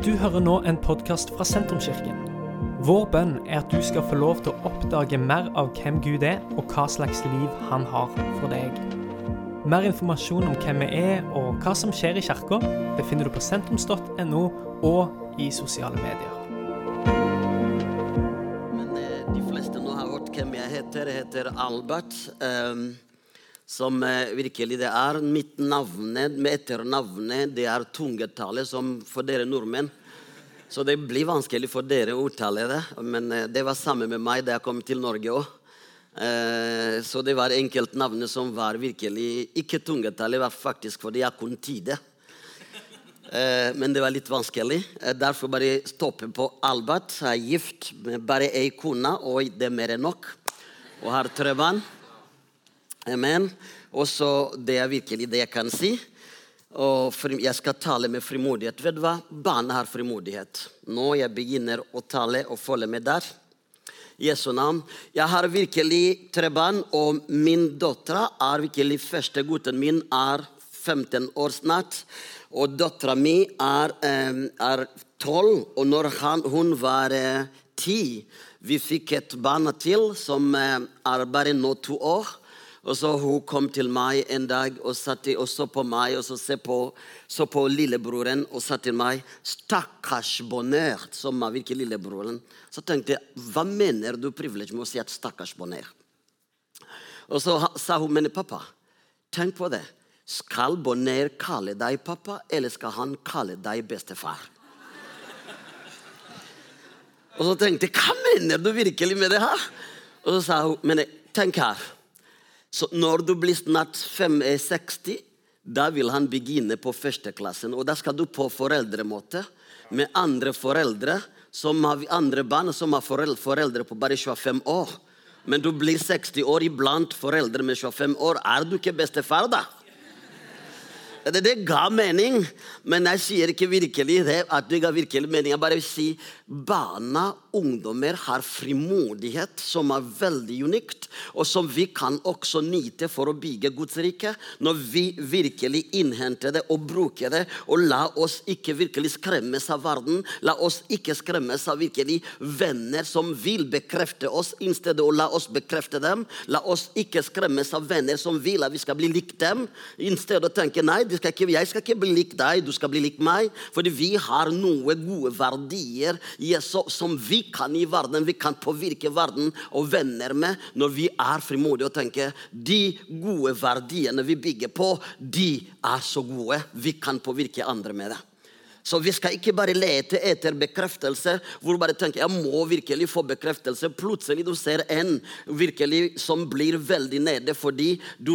Du hører nå en podkast fra Sentrumskirken. Vår bønn er at du skal få lov til å oppdage mer av hvem Gud er, og hva slags liv han har for deg. Mer informasjon om hvem vi er og hva som skjer i kirka, befinner du på sentrums.no og i sosiale medier. Men eh, de fleste nå har hørt hvem jeg heter. Jeg heter Albert. ehm, som eh, virkelig det er. Mitt navn med etternavnet det er tungetallet som for dere nordmenn. Så det blir vanskelig for dere å uttale det. Men eh, det var samme med meg da jeg kom til Norge òg. Så det var enkeltnavnet som var virkelig ikke tungetallet, var faktisk fordi jeg kunne tide. Eh, Men det var litt vanskelig. Eh, Derfor bare stoppe på Albert. Jeg er gift med bare ei kone, og det er mer enn nok. Og har tre barn. Amen. Og så det er virkelig det jeg kan si. Og jeg skal tale med frimodighet. Vet du hva? Barn har frimodighet. Nå jeg begynner å tale og følge med der. Jesu navn. Jeg har virkelig tre barn, og min datter er virkelig første gutten min er 15 år snart. Og dattera mi er, eh, er 12, og når han, hun var eh, 10, vi fikk et barn til som eh, er bare nå to år. Og så Hun kom til meg en dag og, satte også så på meg og så, på, så på lillebroren og sa til meg 'Stakkars bonheur', som var virkelig lillebroren. Så tenkte jeg, hva mener du privilegert med å si at 'stakkars bonheur'? Og så sa hun, men pappa, tenk på det. Skal bonheur kalle deg pappa, eller skal han kalle deg bestefar? Og så tenkte jeg, hva mener du virkelig med det her? Og så sa hun, men tenk her. Så når du blir snart 65, da vil han begynne på førsteklassen. Og da skal du på foreldremåte med andre foreldre som har andre barn som har foreldre på bare 25 år. Men du blir 60 år iblant foreldre med 25 år. Er du ikke bestefar, da? Det, det ga mening, men jeg sier ikke virkelig det. at det ga virkelig mening. Jeg bare vil si Barna, ungdommer, har frimodighet som er veldig unikt, og som vi kan også nyte for å bygge Guds rike. Når vi virkelig innhenter det og bruker det, og la oss ikke virkelig skremmes av verden. La oss ikke skremmes av virkelig venner som vil bekrefte oss, i stedet å la oss bekrefte dem. La oss ikke skremmes av venner som vil at vi skal bli lik dem, i stedet å tenke nei, skal ikke, jeg skal ikke bli lik deg, du skal bli lik meg. Fordi vi har noen gode verdier Jesus, som vi kan i verden, vi kan påvirke verden og venner med når vi er frimodige og tenker de gode verdiene vi bygger på, de er så gode. Vi kan påvirke andre med det. Så vi skal ikke bare lete etter bekreftelse, hvor bare tenker jeg må virkelig få bekreftelse. Plutselig du ser en virkelig som blir veldig nede fordi du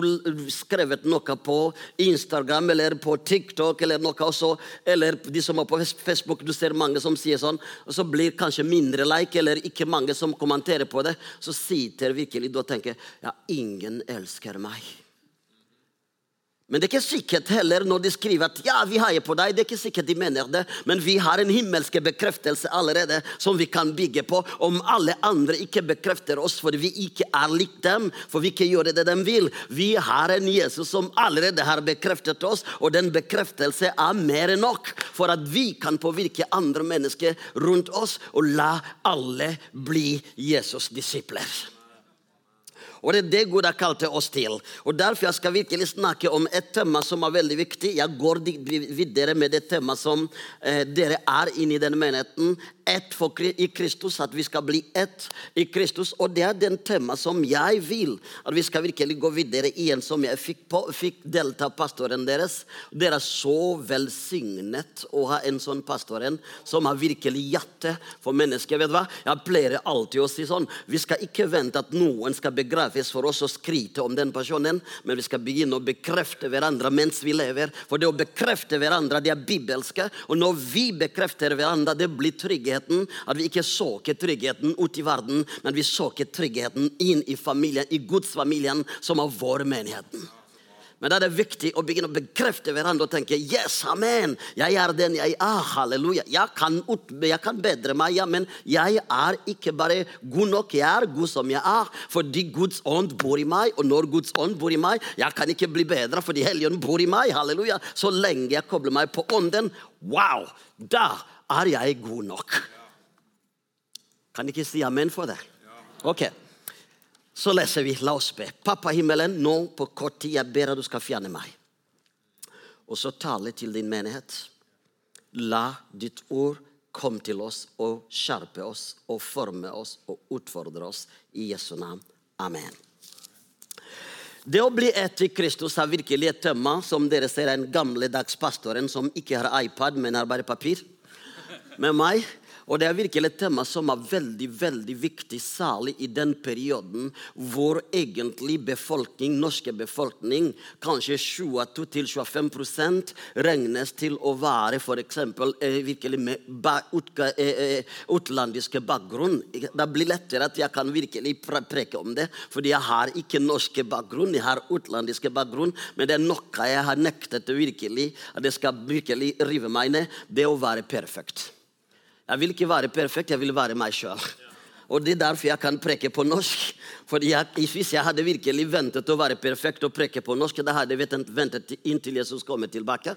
skrevet noe på Instagram eller på TikTok eller noe også, eller de som er på Facebook, du ser mange som sier sånn, og så blir kanskje mindre like eller ikke mange som kommenterer på det. Så sitter virkelig du og tenker ja, ingen elsker meg. Men det er ikke sikkert heller når de skriver at ja, vi heier på deg. Det er ikke sikkert de mener det, men vi har en himmelske bekreftelse allerede som vi kan bygge på. Om alle andre ikke bekrefter oss fordi vi ikke er lik dem, for vi ikke gjør det de vil. Vi har en Jesus som allerede har bekreftet oss, og den bekreftelse er mer enn nok for at vi kan påvirke andre mennesker rundt oss og la alle bli Jesus' disipler. Og det er det Gud har kalt oss til. Og Derfor jeg skal virkelig snakke om et tema som er veldig viktig. Jeg går videre med det temaet som eh, dere er inne i denne menigheten. Ett i Kristus, at vi skal bli ett i Kristus. Og det er den temaet som jeg vil at vi skal virkelig gå videre i en som jeg fikk, på, fikk delta pastoren deres. Dere er så velsignet å ha en sånn pastoren som har virkelig hjerte for mennesker. Vet du hva? Jeg pleier alltid å si sånn Vi skal ikke vente at noen skal begraves for oss å skryte om den personen, men vi skal begynne å bekrefte hverandre mens vi lever. For det å bekrefte hverandre, det er bibelske. Og når vi bekrefter hverandre, det blir tryggheten. At vi ikke søker tryggheten ut i verden, men vi søker tryggheten inn i familien, i Guds familien, som er vår menigheten. Men da er det viktig å begynne å bekrefte hverandre og tenke yes, amen. Jeg er den jeg er. Halleluja. Jeg kan, ut, jeg kan bedre meg, ja, men jeg er ikke bare god nok. Jeg er god som jeg er, fordi Guds ånd bor i meg. Og når Guds ånd bor i meg, jeg kan ikke bli bedre fordi Helligånden bor i meg. Halleluja. Så lenge jeg kobler meg på ånden, wow, da er jeg god nok. Kan ikke si amen for det? Ok. Så leser vi, la oss be. Pappa himmelen, nå på kort tid jeg ber at du skal fjerne meg. Og så tale til din menighet. La ditt ord komme til oss og skjerpe oss og forme oss og utfordre oss i Jesu navn. Amen. Det å bli ett i Kristus har virkelig et tema som dere ser den gamledags pastoren som ikke har iPad, men har bare papir, med meg. Og det er virkelig et tema som er veldig veldig viktig, særlig i den perioden hvor egentlig befolkning, norske befolkning, kanskje 20-25% regnes til å være f.eks. Eh, virkelig med eh, eh, utlandiske bakgrunn. Det blir lettere at jeg kan virkelig preke om det, fordi jeg har ikke norske bakgrunn, jeg har utlandiske bakgrunn, men det er noe jeg har nektet virkelig, at det skal virkelig rive meg ned, det å være perfekt. Jeg vil ikke være perfekt, jeg vil være meg sjøl. Og det er derfor jeg kan preke på norsk. Fordi jeg, Hvis jeg hadde virkelig ventet å være perfekt og preke på norsk, da hadde jeg ventet inntil Jesus kommer tilbake.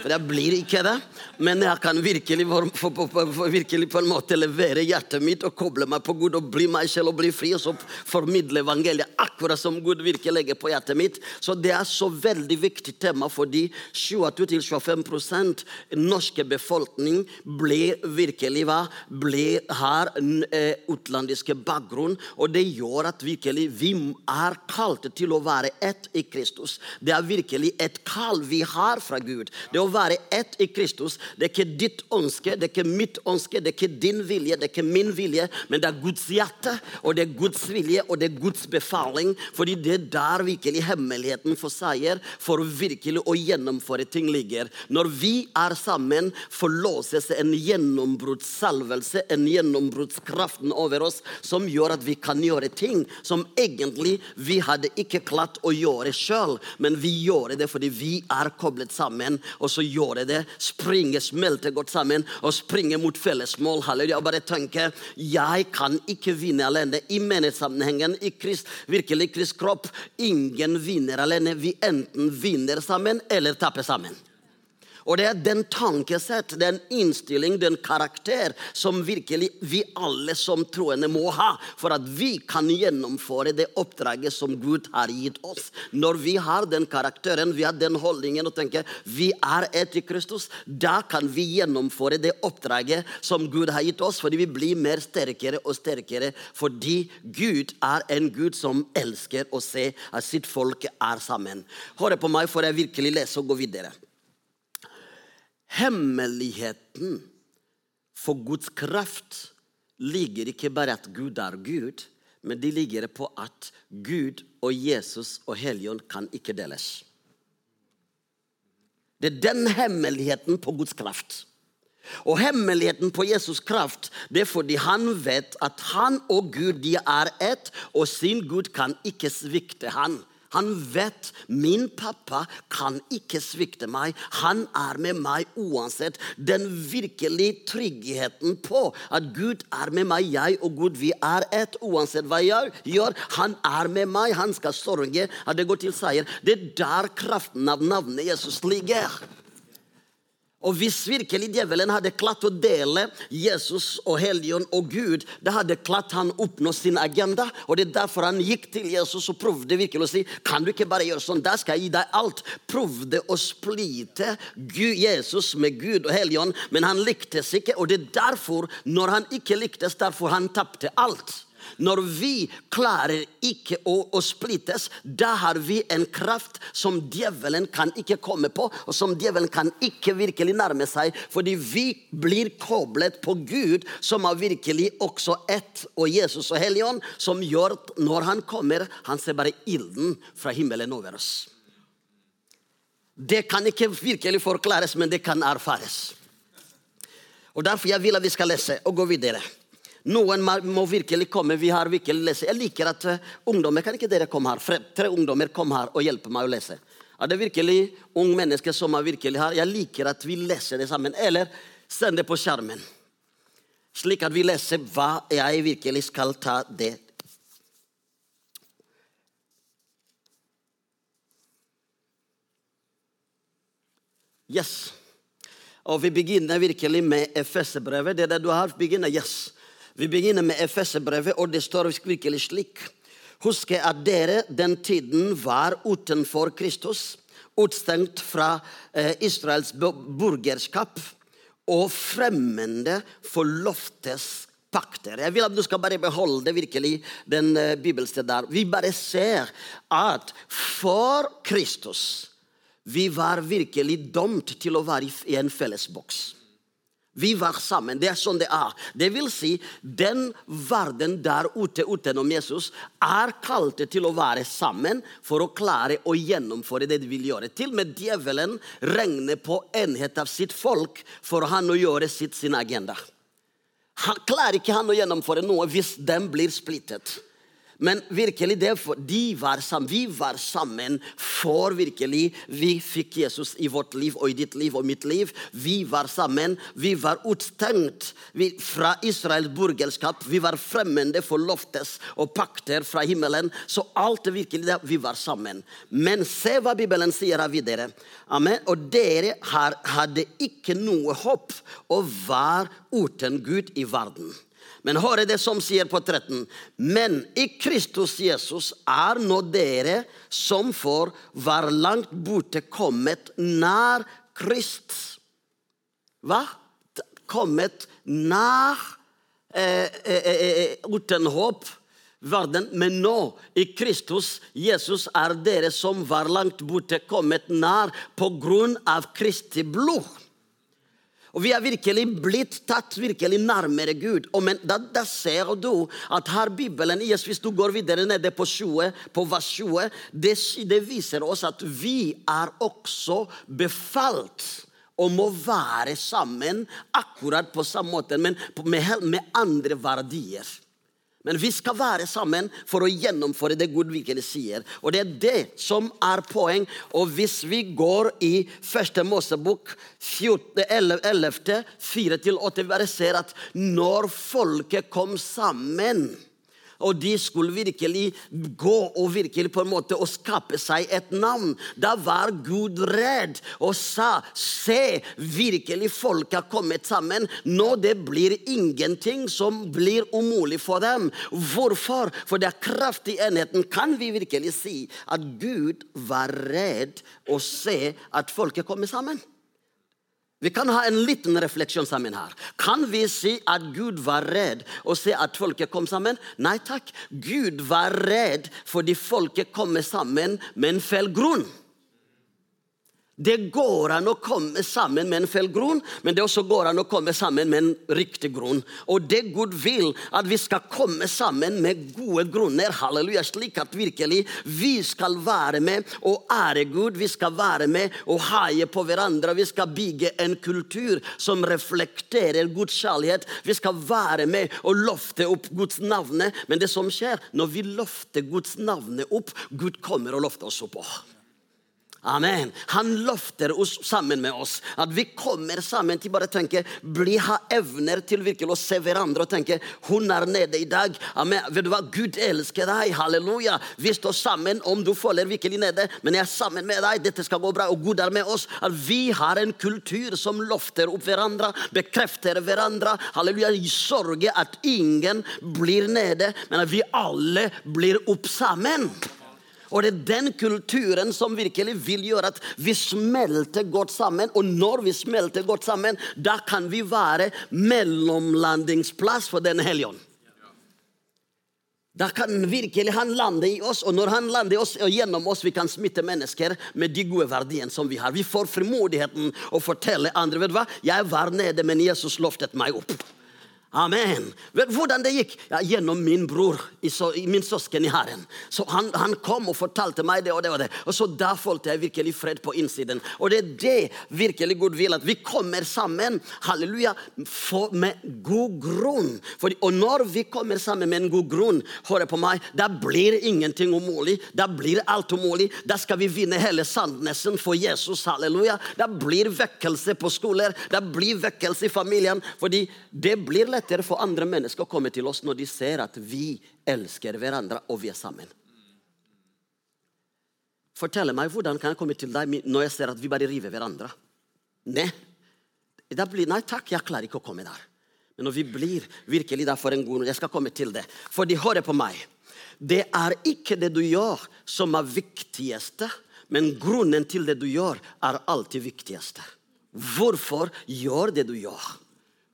For jeg blir ikke det. Men jeg kan virkelig, for, for, for, virkelig på en måte levere hjertet mitt og koble meg på Gud og bli meg selv og bli fri. Og så formidle evangeliet akkurat som Gud virker legger på hjertet mitt. Så det er så veldig viktig tema fordi 20-25 norske befolkning ble virkelig hva? Ble, her eh, utlandiske bakgrunn. Og det gjør at virkelig vi er kalt til å være ett i Kristus. Det er virkelig et kall vi har fra Gud. Det å være ett i Kristus. Det er ikke ditt ønske, det er ikke mitt ønske, det er ikke din vilje, det er ikke min vilje, men det er Guds hjerte, og det er Guds vilje, og det er Guds befaling. Fordi det er der virkelig hemmeligheten for seier, for virkelig å gjennomføre ting ligger. Når vi er sammen, forlåses en gjennombruddssalvelse, en gjennombruddskraften over oss, som gjør at vi kan gjøre ting som egentlig vi hadde ikke klart å gjøre sjøl, men vi gjør det fordi vi er koblet sammen. og så gjør det. Springer, smelte godt sammen og springer mot felles mål. Halleluja. Bare tenke jeg kan ikke vinne alene. I menighetssammenhengen, i Krist, virkelig krist kropp, ingen vinner alene. Vi enten vinner sammen eller taper sammen. Og det er den tankesett, den innstilling, den karakter som virkelig vi alle som troende må ha for at vi kan gjennomføre det oppdraget som Gud har gitt oss. Når vi har den karakteren, vi har den holdningen og tenker vi er ett i Kristus, da kan vi gjennomføre det oppdraget som Gud har gitt oss, fordi vi blir mer sterkere og sterkere fordi Gud er en Gud som elsker å se at sitt folk er sammen. Hør på meg, for jeg virkelig leser og går videre. Hemmeligheten for Guds kraft ligger ikke bare at Gud er Gud, men det ligger på at Gud og Jesus og Helligånd kan ikke deles. Det er den hemmeligheten på Guds kraft. Og hemmeligheten på Jesus' kraft det er fordi han vet at han og Gud de er ett, og sin Gud kan ikke svikte han. Han vet min pappa kan ikke svikte meg. Han er med meg uansett. Den virkelige tryggheten på at Gud er med meg, jeg og Gud, vi er ett uansett hva jeg gjør. Han er med meg, han skal sørge at det går til seier. Det er der kraften av navnet Jesus ligger. Og hvis virkelig djevelen hadde klart å dele Jesus og Helligånd og Gud, da hadde klart han oppnå sin agenda. Og det er derfor han gikk til Jesus og prøvde virkelig å si kan du ikke bare gjøre sånn, da skal jeg gi deg alt. Prøvde å splite Jesus med Gud og Helligånd, men han lyktes ikke. Og det er derfor, når han ikke lyktes, derfor han tapte alt. Når vi klarer ikke å, å, splittes, da har vi en kraft som djevelen kan ikke komme på, og som djevelen kan ikke virkelig nærme seg, fordi vi blir koblet på Gud, som er virkelig også ett, og Jesus og Helligånd, som gjør at når han kommer, han ser bare ilden fra himmelen over oss. Det kan ikke virkelig forklares, men det kan erfares. Og Derfor jeg vil at vi skal lese og gå videre. Noen må virkelig komme. vi har virkelig lese. Jeg liker at uh, ungdommer Kan ikke dere komme her? Tre ungdommer kom her og hjelpe meg å lese. Er det virkelig ung menneske som er virkelig her? Jeg liker at vi leser det sammen. Eller send det på skjermen. Slik at vi leser hva jeg virkelig skal ta det. Yes. Og vi begynner virkelig med Efeserbrevet. Det er det du har. Begynner, yes. Vi begynner med Efeserbrevet, og det står virkelig slik. Husk at dere den tiden var utenfor Kristus, utstengt fra eh, Israels borgerskap og fremmede for loftets pakter. Jeg vil at du skal bare beholde virkelig den uh, bibelstedet der. Vi bare ser at for Kristus vi var virkelig dømt til å være i en felles boks. Vi var sammen. Det er sånn det er. Det vil si, den verden der ute utenom Jesus er kalt til å være sammen for å klare å gjennomføre det de vil gjøre. Til og med djevelen regner på enhet av sitt folk for han å gjøre sitt sin agenda. Han klarer ikke han å gjennomføre noe hvis den blir splittet. Men virkelig, det, de var sammen, vi var sammen for virkelig Vi fikk Jesus i vårt liv og i ditt liv og mitt liv. Vi var sammen. Vi var utstengt fra Israels borgerskap. Vi var fremmede for loftes og pakter fra himmelen. Så alt er virkelig det. Vi var sammen. Men se hva Bibelen sier her videre. Amen. Og dere hadde ikke noe håp og var uten Gud i verden. Men hør det som sier på 13. Men i Kristus Jesus er nå dere som for var langt borte, kommet nær Krist. Hva? Kommet nær eh, eh, eh, eh, uten håp verden. Men nå, i Kristus Jesus, er dere som var langt borte, kommet nær på grunn av Kristi blod. Og vi er virkelig blitt tatt virkelig nærmere Gud. Og men da, da, ser du at her Bibelen yes, Hvis du går videre nede på 20, på vers 20, det, det viser oss at vi er også befalt om å være sammen akkurat på samme måte, men med, med andre verdier. Men vi skal være sammen for å gjennomføre det Gud virkelig sier. Og det er det som er poeng. Og hvis vi går i første Mosebok 11.4-8, vi bare ser at når folket kom sammen og de skulle virkelig gå og virkelig på en måte og skape seg et navn. Da var Gud redd og sa se, virkelig folk har kommet sammen. Nå det blir ingenting som blir umulig for dem. Hvorfor? For det er kraft i enheten. Kan vi virkelig si at Gud var redd å se at folket kommer sammen? Vi kan ha en liten refleksjon sammen her. Kan vi si at Gud var redd og se at folket kom sammen? Nei takk. Gud var redd fordi folket kom sammen med en feil grunn. Det går an å komme sammen med en feil grunn, men det også går an å komme sammen med en riktig grunn. Og det Gud vil, at vi skal komme sammen med gode grunner, halleluja, slik at virkelig vi skal være med og ære Gud. Vi skal være med og haie på hverandre. Vi skal bygge en kultur som reflekterer Guds kjærlighet. Vi skal være med og lofte opp Guds navn. Men det som skjer når vi lofter Guds navn opp, Gud kommer og lofter oss opp. Amen. Han løfter oss sammen med oss. At vi kommer sammen til bare tenke bli ha evner til virkelig å se hverandre og tenke hun er nede i dag. Amen. Vet du hva? Gud elsker deg. Halleluja. Vi står sammen om du føler virkelig nede, men jeg er sammen med deg. Dette skal gå bra, og Gud er med oss. At vi har en kultur som løfter opp hverandre, bekrefter hverandre. Halleluja. Sørger at ingen blir nede, men at vi alle blir opp sammen. Og det er den kulturen som virkelig vil gjøre at vi smelter godt sammen. Og når vi smelter godt sammen, da kan vi være mellomlandingsplass for denne helgen. Da kan virkelig han lande i oss, og når han lander i oss og gjennom oss, vi kan smitte mennesker med de gode verdiene som vi har. Vi får frimodigheten å fortelle andre vet du hva? Jeg var nede, men Jesus loftet meg opp. Amen. Hvordan det gikk? Ja, gjennom min bror, min søsken i Herren. Så han, han, kom og fortalte meg det og det og det. Og så Da følte jeg virkelig fred på innsiden. Og det er det virkelig Gud vil, at vi kommer sammen halleluja, for, med god grunn. For, og når vi kommer sammen med en god grunn, hør på meg, da blir ingenting umulig. Da blir alt umulig. Da skal vi vinne hele Sandnesen for Jesus. halleluja. Da blir vekkelse på skoler, da blir vekkelse i familien. fordi det blir lett lettere for andre mennesker å komme til oss når de ser at vi elsker hverandre og vi er sammen. Fortell meg, Hvordan kan jeg komme til deg når jeg ser at vi bare river hverandre? Nei. Blir, nei takk, jeg klarer ikke å komme der. Men når vi blir virkelig der for en god Jeg skal komme til det. For de hører på meg. Det er ikke det du gjør, som er viktigste, men grunnen til det du gjør, er alltid viktigste. Hvorfor gjør det du gjør?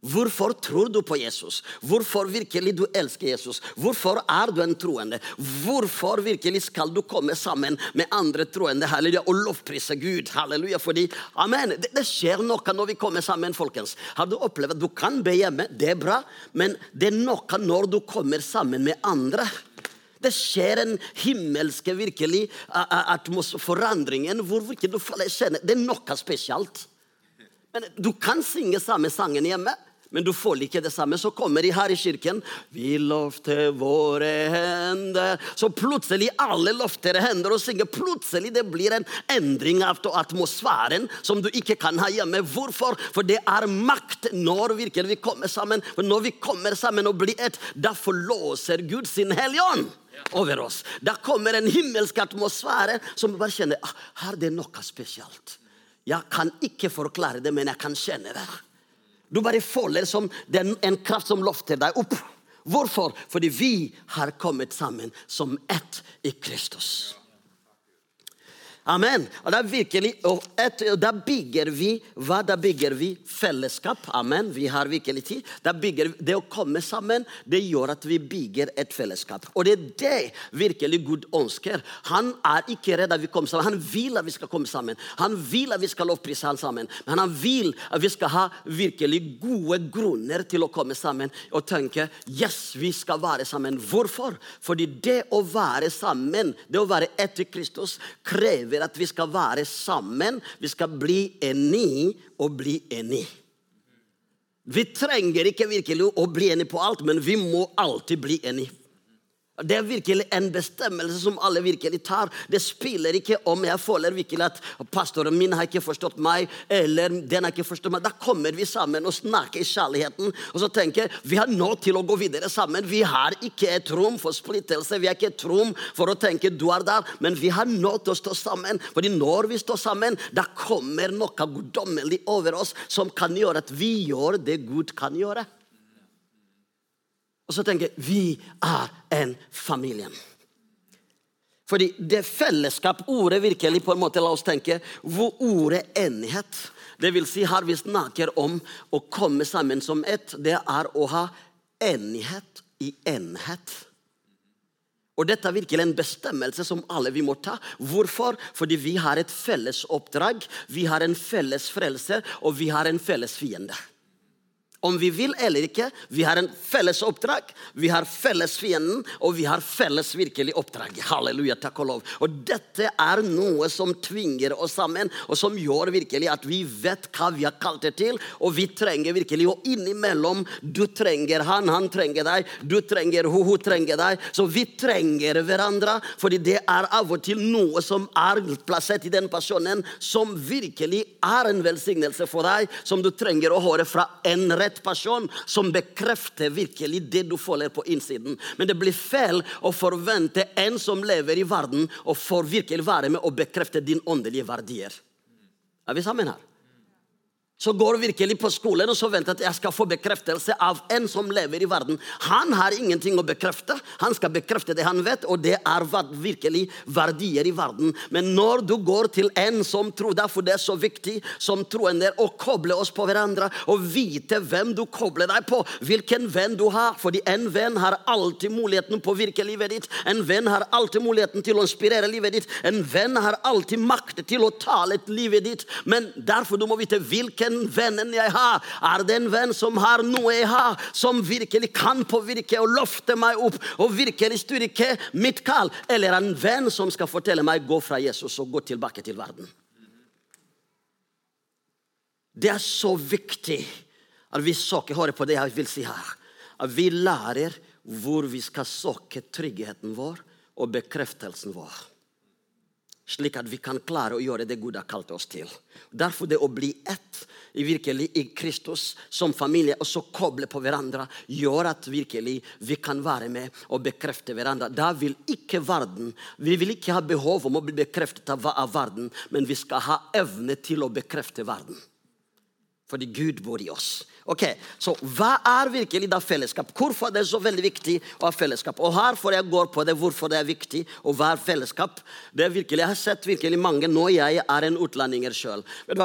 Hvorfor tror du på Jesus? Hvorfor virkelig du elsker Jesus? Hvorfor er du en troende? Hvorfor virkelig skal du komme sammen med andre troende halleluja, og lovprise Gud? halleluja, fordi, amen, det, det, skjer noe når vi kommer sammen. folkens. Har du opplevd at du kan be hjemme? Det er bra, men det er noe når du kommer sammen med andre. Det skjer en himmelske virkelig forandringen hvor du kjenner Det er noe spesielt. Men Du kan synge samme sangen hjemme men du får ikke det samme. Så kommer de her i kirken. Vi lovte våre hender. Så plutselig alle løfter hender og synger. Plutselig det blir en endring av atmosfæren som du ikke kan ha hjemme. Hvorfor? For det er makt når vi kommer sammen. For når vi kommer sammen og blir ett, da forlåser Gud sin hellige ånd over oss. Da kommer en himmelsk atmosfære som bare kjenner ah, her er det noe spesielt. Jeg kan ikke forklare det, men jeg kan kjenne det. Du bare føler som den, en kraft som løfter deg opp. Hvorfor? Fordi vi har kommet sammen som ett i Kristus. Amen. Og da, virkelig, og et, da bygger vi hva? Da bygger vi fellesskap. Amen. Vi har virkelig tid. Da bygger, det å komme sammen det gjør at vi bygger et fellesskap. Og det er det virkelig Gud ønsker. Han er ikke redd at vi kommer sammen. Han vil at vi skal komme sammen. Han vil at vi skal lovprise ham sammen. Men han vil at vi skal ha virkelig gode grunner til å komme sammen og tenke yes, vi skal være sammen. Hvorfor? Fordi det å være sammen, det å være etter Kristus, krever krever at vi skal være sammen. Vi skal bli enig og bli enig. Vi trenger ikke virkelig å bli enig på alt, men vi må alltid bli enige. Det er virkelig en bestemmelse som alle virkelig tar. Det spiller ikke om jeg føler virkelig at pastoren min har ikke forstått meg, eller den har ikke forstått meg. Da kommer vi sammen og snakker i kjærligheten. Og så tenker jeg vi har nå til å gå videre sammen. Vi har ikke et rom for splittelse. Vi har ikke et rom for å tenke du er der, men vi har nå til å stå sammen. Fordi når vi står sammen, da kommer noe guddommelig over oss som kan gjøre at vi gjør det Gud kan gjøre. Og så tenker jeg vi er en familie. Fordi det fellesskap, ordet virkelig på en måte, la oss tenke, hvor ordet enighet Det vil si, her vi snakker om å komme sammen som ett, det er å ha enighet i enhet. Og Dette er virkelig en bestemmelse som alle vi må ta. Hvorfor? Fordi vi har et felles oppdrag, vi har en felles frelse, og vi har en felles fiende. Om vi vil eller ikke, vi har en felles oppdrag, vi har felles fienden, og vi har felles virkelig oppdrag. Halleluja, takk og lov. Og dette er noe som tvinger oss sammen, og som gjør virkelig at vi vet hva vi har kalt det til. Og vi trenger virkelig, og innimellom Du trenger han, han trenger deg. Du trenger hun, hun trenger deg. Så vi trenger hverandre, fordi det er av og til noe som er plassert i den personen, som virkelig er en velsignelse for deg, som du trenger å høre fra en rett rett person som bekrefter virkelig det du føler på innsiden. Men det blir feil å forvente en som lever i verden, og får virkelig være med og bekrefte din åndelige verdier. Er vi sammen her? Så går virkelig på skolen og så venter at jeg skal få bekreftelse av en som lever i verden. Han har ingenting å bekrefte. Han skal bekrefte det han vet, og det er virkelig verdier i verden. Men når du går til en som tror, derfor det er så viktig som troende å koble oss på hverandre og vite hvem du kobler deg på, hvilken venn du har. Fordi en venn har alltid muligheten på å virke livet ditt. En venn har alltid muligheten til å inspirere livet ditt. En venn har alltid makt til å tale livet ditt. Men derfor du må vite hvilken den vennen jeg har, er det en venn som har noe jeg har, som virkelig kan påvirke og løfte meg opp og virkelig styrke mitt kall? Eller en venn som skal fortelle meg gå fra Jesus og gå tilbake til verden? Det er så viktig at vi søker Hør på det jeg vil si her. At vi lærer hvor vi skal søke tryggheten vår og bekreftelsen vår. Slik at vi kan klare å gjøre det Gud har kalt oss til. Derfor det å bli ett i virkelig i Kristus som familie, og så koble på hverandre, gjør at virkelig vi kan være med og bekrefte hverandre. Da vil ikke verden Vi vil ikke ha behov om å bli bekreftet av, av verden, men vi skal ha evne til å bekrefte verden. Fordi Gud bor i oss. Ok, Så hva er virkelig da fellesskap? Hvorfor er det så veldig viktig å ha fellesskap? Og her får jeg gå på det, hvorfor det er viktig å være fellesskap. Det er virkelig, Jeg har sett virkelig mange nå jeg er en utlendinger sjøl.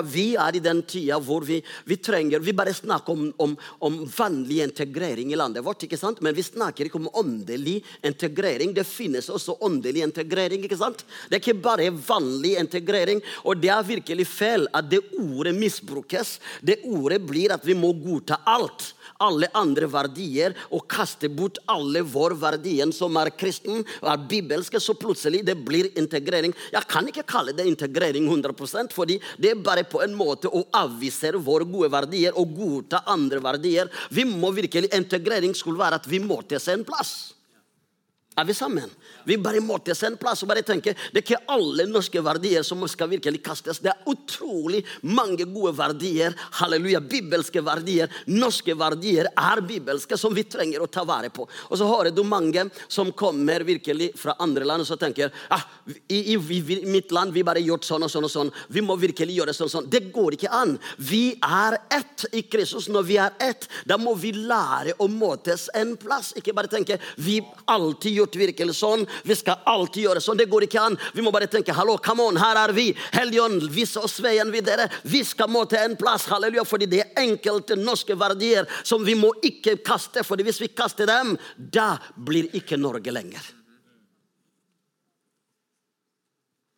Vi er i den tida hvor vi, vi trenger Vi bare snakker om, om, om, vanlig integrering i landet vårt, ikke sant? men vi snakker ikke om åndelig integrering. Det finnes også åndelig integrering. ikke sant? Det er ikke bare vanlig integrering. Og det er virkelig feil at det ordet misbrukes. Det ordet blir at vi må godta alt. Alle andre verdier og kaste bort alle våre verdier som er kristen og er bibelske, så plutselig det blir integrering. Jeg kan ikke kalle det integrering 100% fordi det er bare på en måte å avvise våre gode verdier og godta andre verdier. Vi må virkelig, Integrering skulle være at vi må til en plass. Er vi sammen? Vi bare måtte en plass og bare tenke det er ikke alle norske verdier som skal virkelig kastes. Det er utrolig mange gode verdier. Halleluja, Bibelske verdier. Norske verdier er bibelske, som vi trenger å ta vare på. Og så hører du mange som kommer virkelig fra andre land og så tenker ah, i, i, i mitt land vi bare gjort sånn og sånn og sånn. Vi må virkelig gjøre sånn og sånn. Det går ikke an. Vi er ett i Kristus. Når vi er ett, da må vi lære å måtes en plass. Ikke bare tenke vi alltid gjort virkelig sånn. Vi skal alltid gjøre sånn. Det går ikke an. Vi må bare tenke hallo, come on, her er vi. Helligånd, vis oss veien videre. Vi skal må til en plass, halleluja, fordi det er enkelte norske verdier som vi må ikke kaste. fordi hvis vi kaster dem, da blir ikke Norge lenger.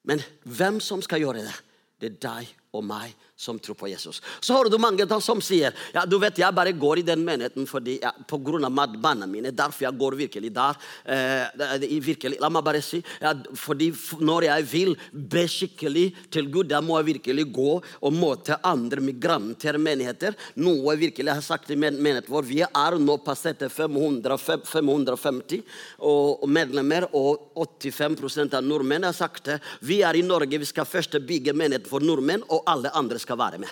Men hvem som skal gjøre det? Det er deg og meg som tror på Jesus. Så har du mange som sier ja, du vet, jeg bare går i den menigheten fordi, ja, på grunn av barna mine. Derfor jeg går virkelig der. Eh, virkelig, la meg bare si ja, fordi Når jeg vil be skikkelig til Gud, da må jeg virkelig gå og møte andre migranter menigheter. Noe jeg virkelig har sagt i menigheten vår. Vi er nå passert 500, 550 og medlemmer, og 85% av nordmenn har sagt det. Vi er i Norge, vi skal først bygge menighet for nordmenn, og alle andre skal skal være med.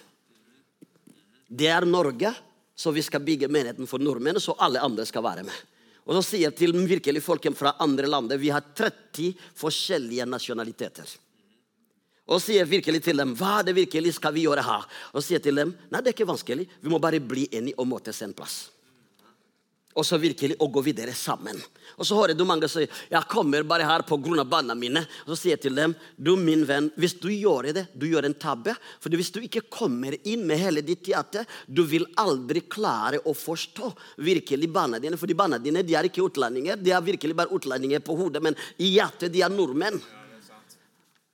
Det er Norge, så vi skal bygge menigheten for nordmenn, så alle andre skal være med. Og så sier jeg til virkelig folken fra andre land vi har 30 forskjellige nasjonaliteter. Og sier virkelig til dem hva det virkelig skal vi gjøre her. Og sier til dem nei, det er ikke vanskelig, vi må bare bli enige og møtes en plass og så virkelig å gå videre sammen. Og så hører du mange si jeg kommer bare her pga. barna mine. Og så sier jeg til dem du min venn, hvis du gjør det, du gjør en tabbe. For hvis du ikke kommer inn med hele ditt hjerte, du vil aldri klare å forstå virkelig barna dine. For barna dine de er ikke utlendinger, de er virkelig bare utlendinger på hodet, men i hjertet de er nordmenn.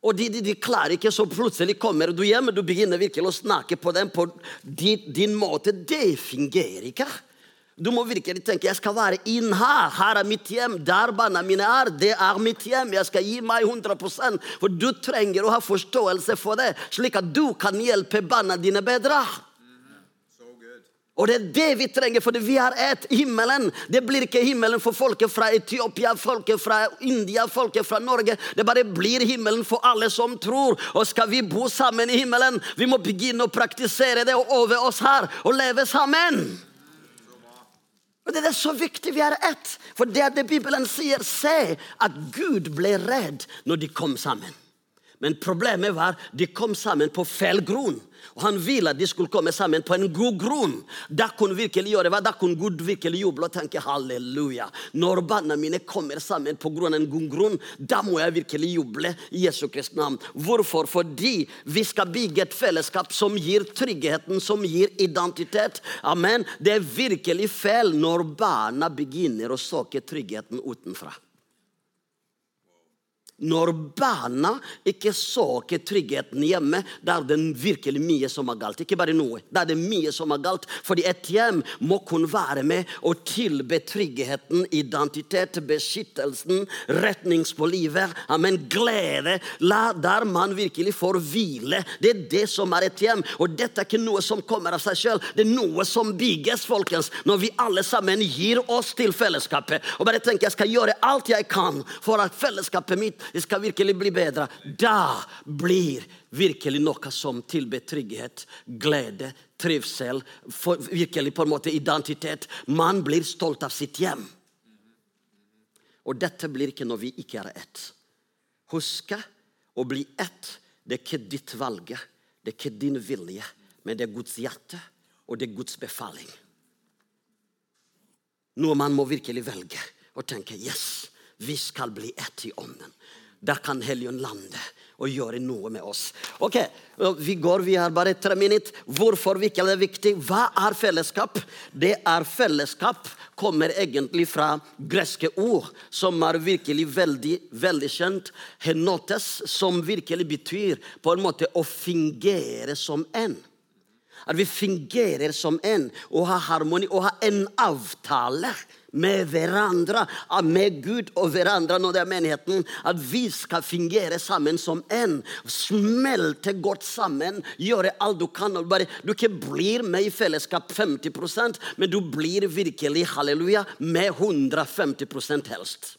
Og de, de, de, klarer ikke, så plutselig kommer du hjem og du begynner virkelig å snakke på dem på din, din måte. Det fungerer ikke. Du må virkelig tenke jeg skal være inn her. Her er mitt hjem. Der barna mine er, det er mitt hjem. Jeg skal gi meg 100% For du trenger å ha forståelse for det, slik at du kan hjelpe barna dine bedre. Og det er det vi trenger, for vi er ett. Himmelen det blir ikke himmelen for folket fra Etiopia, folket fra India, folket fra Norge. Det bare blir himmelen for alle som tror. Og skal vi bo sammen i himmelen, vi må begynne å praktisere det og øve oss her og leve sammen. Og Det er så viktig vi er ett. For det er det Bibelen sier. Se at Gud ble redd når de kom sammen. Men problemet var de kom sammen på feil grunn. Og Han ville at de skulle komme sammen på en god grunn. Da kunne virkelig gjøre hva? Da kunne Gud virkelig juble og tenke halleluja. Når barna mine kommer sammen på grunn av en god grunn, da må jeg virkelig juble i Jesu Kristi navn. Hvorfor? Fordi vi skal bygge et fellesskap som gir tryggheten, som gir identitet. Amen. Det er virkelig feil når barna begynner å søke tryggheten utenfra. Når barna ikke søker tryggheten hjemme, da er det virkelig mye som er galt. Ikke bare noe. Da er det mye som er galt. Fordi et hjem må kunne være med og tilbe tryggheten, identitet, beskyttelsen, retnings på livet. Amen. Glede. La der man virkelig får hvile. Det er det som er et hjem. Og dette er ikke noe som kommer av seg sjøl. Det er noe som bygges, folkens, når vi alle sammen gir oss til fellesskapet. Og bare tenker jeg skal gjøre alt jeg kan for at fellesskapet mitt det skal virkelig bli bedre. Da blir virkelig noe som tilber trygghet, glede, trivsel, virkelig på en måte identitet. Man blir stolt av sitt hjem. Og dette blir ikke når vi ikke er ett. Husk å bli ett. Det er ikke ditt valg, det er ikke din vilje, men det er Guds hjerte, og det er Guds befaling. Noe man må virkelig velge og tenke yes, vi skal bli ett i ånden. Da kan Helligånd lande og gjøre noe med oss. Ok, Vi går, vi har bare tre minutter. Hvorfor er det viktig? Hva er fellesskap? Det er fellesskap kommer egentlig fra greske ord, som er virkelig veldig, veldig kjent. Henotes, som virkelig betyr på en måte å fungere som en. At vi fungerer som en og har harmoni og har en avtale med hverandre, med Gud og hverandre når det er menigheten. At vi skal fungere sammen som én. Smelte godt sammen, gjøre alt du kan. Bare, du ikke blir med i fellesskap 50% men du blir virkelig halleluja med 150% helst.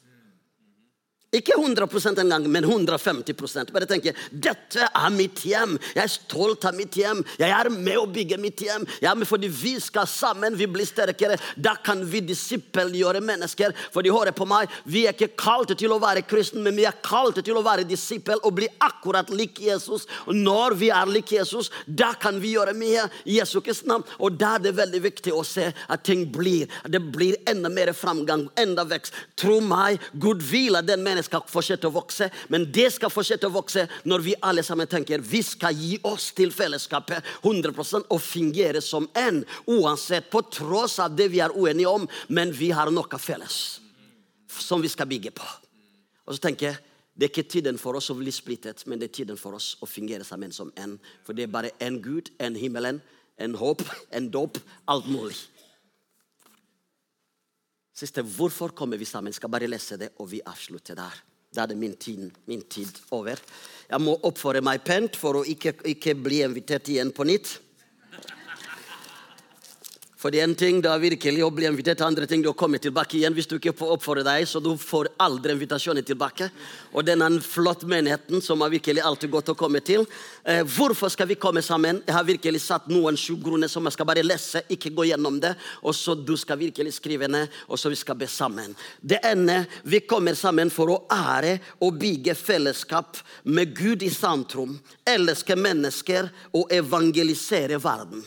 Ikke 100% engang, men 150 Bare tenke dette er mitt hjem. Jeg er stolt av mitt hjem. Jeg er med å bygge mitt hjem. Jeg er med fordi vi skal sammen, vi blir sterkere. Da kan vi disippelgjøre mennesker. For de hører på meg. Vi er ikke kalt til å være kristen, men vi er kalt til å være disippel og bli akkurat lik Jesus. Og når vi er lik Jesus, da kan vi gjøre mye i Jesu Kristi navn. Og da er det veldig viktig å se at ting blir det blir enda mer framgang, enda vekst. Tro meg, Gud hviler den mennesken skal fortsette å vokse, men det skal fortsette å vokse når vi alle sammen tenker vi skal gi oss til fellesskapet 100% og fungere som en, uansett, på tross av det vi er uenige om, men vi har noe felles som vi skal bygge på. Og så tenker jeg det er ikke tiden for oss å bli splittet, men det er tiden for oss å fungere sammen som en. For det er bare en Gud, en himmelen, en håp, en dåp, alt mulig. Siste, hvorfor kommer vi sammen? Jeg skal bare lese det, og vi avslutter der. Da er det min tid, min tid over. Jeg må oppføre meg pent for å ikke, ikke bli invitert igjen på nytt. For det er en ting da virkelig å bli invitert andre ting det å komme tilbake igjen. Hvis du ikke får oppfordre deg, så du får aldri invitasjonen tilbake. Og denne flotte flott menigheten som er virkelig alltid godt å komme til. Eh, hvorfor skal vi komme sammen? Jeg har virkelig satt noen sju grunner som jeg skal bare lese, ikke gå gjennom det. Og så du skal virkelig skrive ned, og så vi skal be sammen. Det ene, vi kommer sammen for å ære og bygge fellesskap med Gud i sentrum. Elske mennesker og evangelisere verden.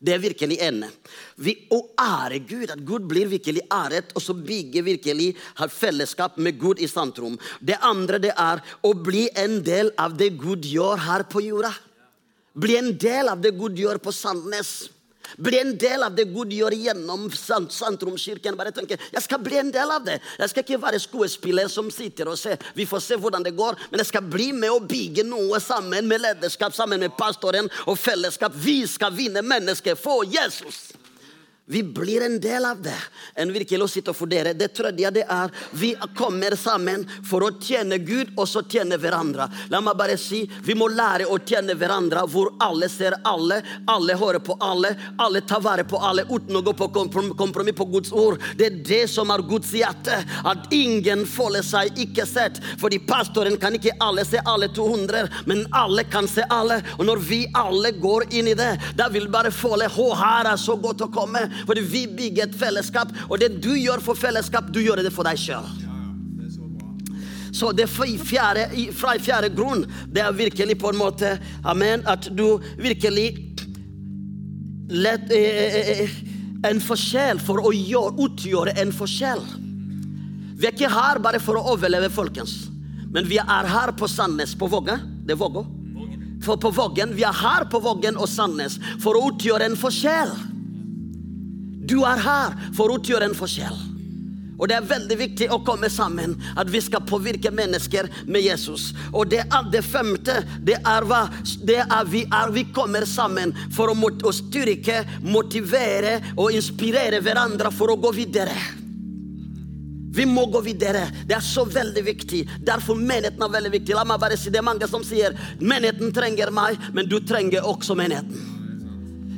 Det er virkelig ene. Vi, å ære Gud, at Gud blir virkelig æret, og så bygger virkelig har fellesskap med Gud i sentrum. Det andre det er å bli en del av det Gud gjør her på jorda. Bli en del av det Gud gjør på Sandnes. Bli en del av det Gud gjør gjennom Sentrumskirken. Bare tenke, jeg skal bli en del av det. Jeg skal ikke være skuespiller som sitter og ser. Vi får se hvordan det går, men jeg skal bli med og bygge noe sammen med lederskap, sammen med pastoren og fellesskap. Vi skal vinne mennesker for Jesus. Vi blir en del av det. En virkelig å sitte og fordere. Det tredje det er vi kommer sammen for å tjene Gud og så tjene hverandre. La meg bare si vi må lære å tjene hverandre hvor alle ser alle, alle hører på alle, alle tar vare på alle uten å gå på kompromiss på Guds ord. Det er det som er Guds hjerte. At ingen føler seg ikke sett. Fordi pastoren kan ikke alle se alle 200, men alle kan se alle. Og når vi alle går inn i det, da vil bare føle Å, her er så godt å komme. Fordi vi bygger et fellesskap, og det du gjør for fellesskap, du gjør det for deg sjøl. Så det fjerde, fra fjerde grunn, det er virkelig på en måte amen, at du virkelig let, eh, eh, eh, En forskjell for å gjøre, utgjøre en forskjell. Vi er ikke her bare for å overleve, folkens. Men vi er her på Sandnes, på Vågå. Det er Vågå. For på Vågen, Vi er her på Vågen og Sandnes for å utgjøre en forskjell. Du er her for å utgjøre en forskjell. Og det er veldig viktig å komme sammen, at vi skal påvirke mennesker med Jesus. Og det, er det femte, det er hva? Det er vi, er, vi kommer sammen for å, mot, å styrke, motivere og inspirere hverandre for å gå videre. Vi må gå videre. Det er så veldig viktig. Derfor menigheten er veldig viktig. La meg bare si Det er mange som sier menigheten trenger meg, men du trenger også menigheten.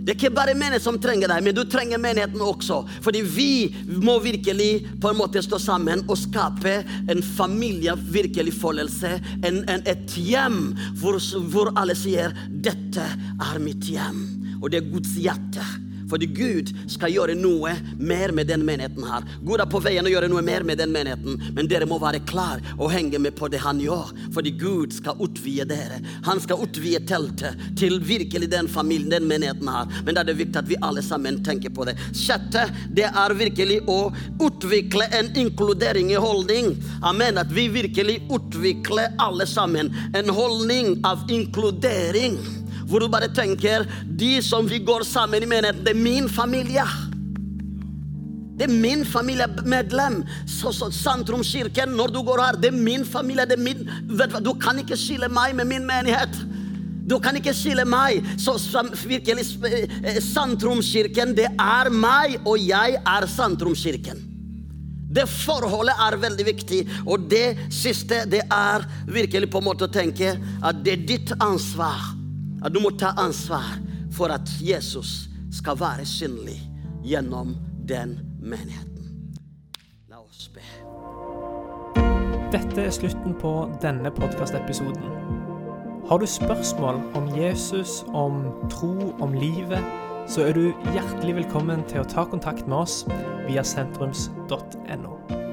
Det er ikke bare menighet som trenger deg, men du trenger menigheten også. Fordi vi må virkelig på en måte stå sammen og skape en familie, virkelig følelse. En, en, et hjem hvor, hvor alle sier 'Dette er mitt hjem'. Og det er Guds hjerte. Fordi Gud skal gjøre noe mer med den menigheten her. Gud er på veien å gjøre noe mer med den menigheten, men dere må være klar og henge med på det han gjør. Fordi Gud skal utvide dere. Han skal utvide teltet til virkelig den familien, den menigheten her. Men da er det viktig at vi alle sammen tenker på det. Sjette, det er virkelig å utvikle en inkludering i holdning. Amen. At vi virkelig utvikler alle sammen en holdning av inkludering. Hvor du bare tenker de som vi går sammen i menigheten, det er min familie. Det er min familiemedlem. Så, så Santrumskirken, når du går her, det er min familie. det er min, du, kan ikke skille meg med min menighet. Du kan ikke skille meg. Så virkelig, eh, det er meg, og jeg er Santrumskirken. Det forholdet er veldig viktig. Og det siste, det er virkelig på en måte å tenke at det er ditt ansvar at du må ta ansvar for at Jesus skal være synlig gjennom den menigheten. La oss be. Dette er slutten på denne podkastepisoden. Har du spørsmål om Jesus, om tro, om livet, så er du hjertelig velkommen til å ta kontakt med oss via sentrums.no.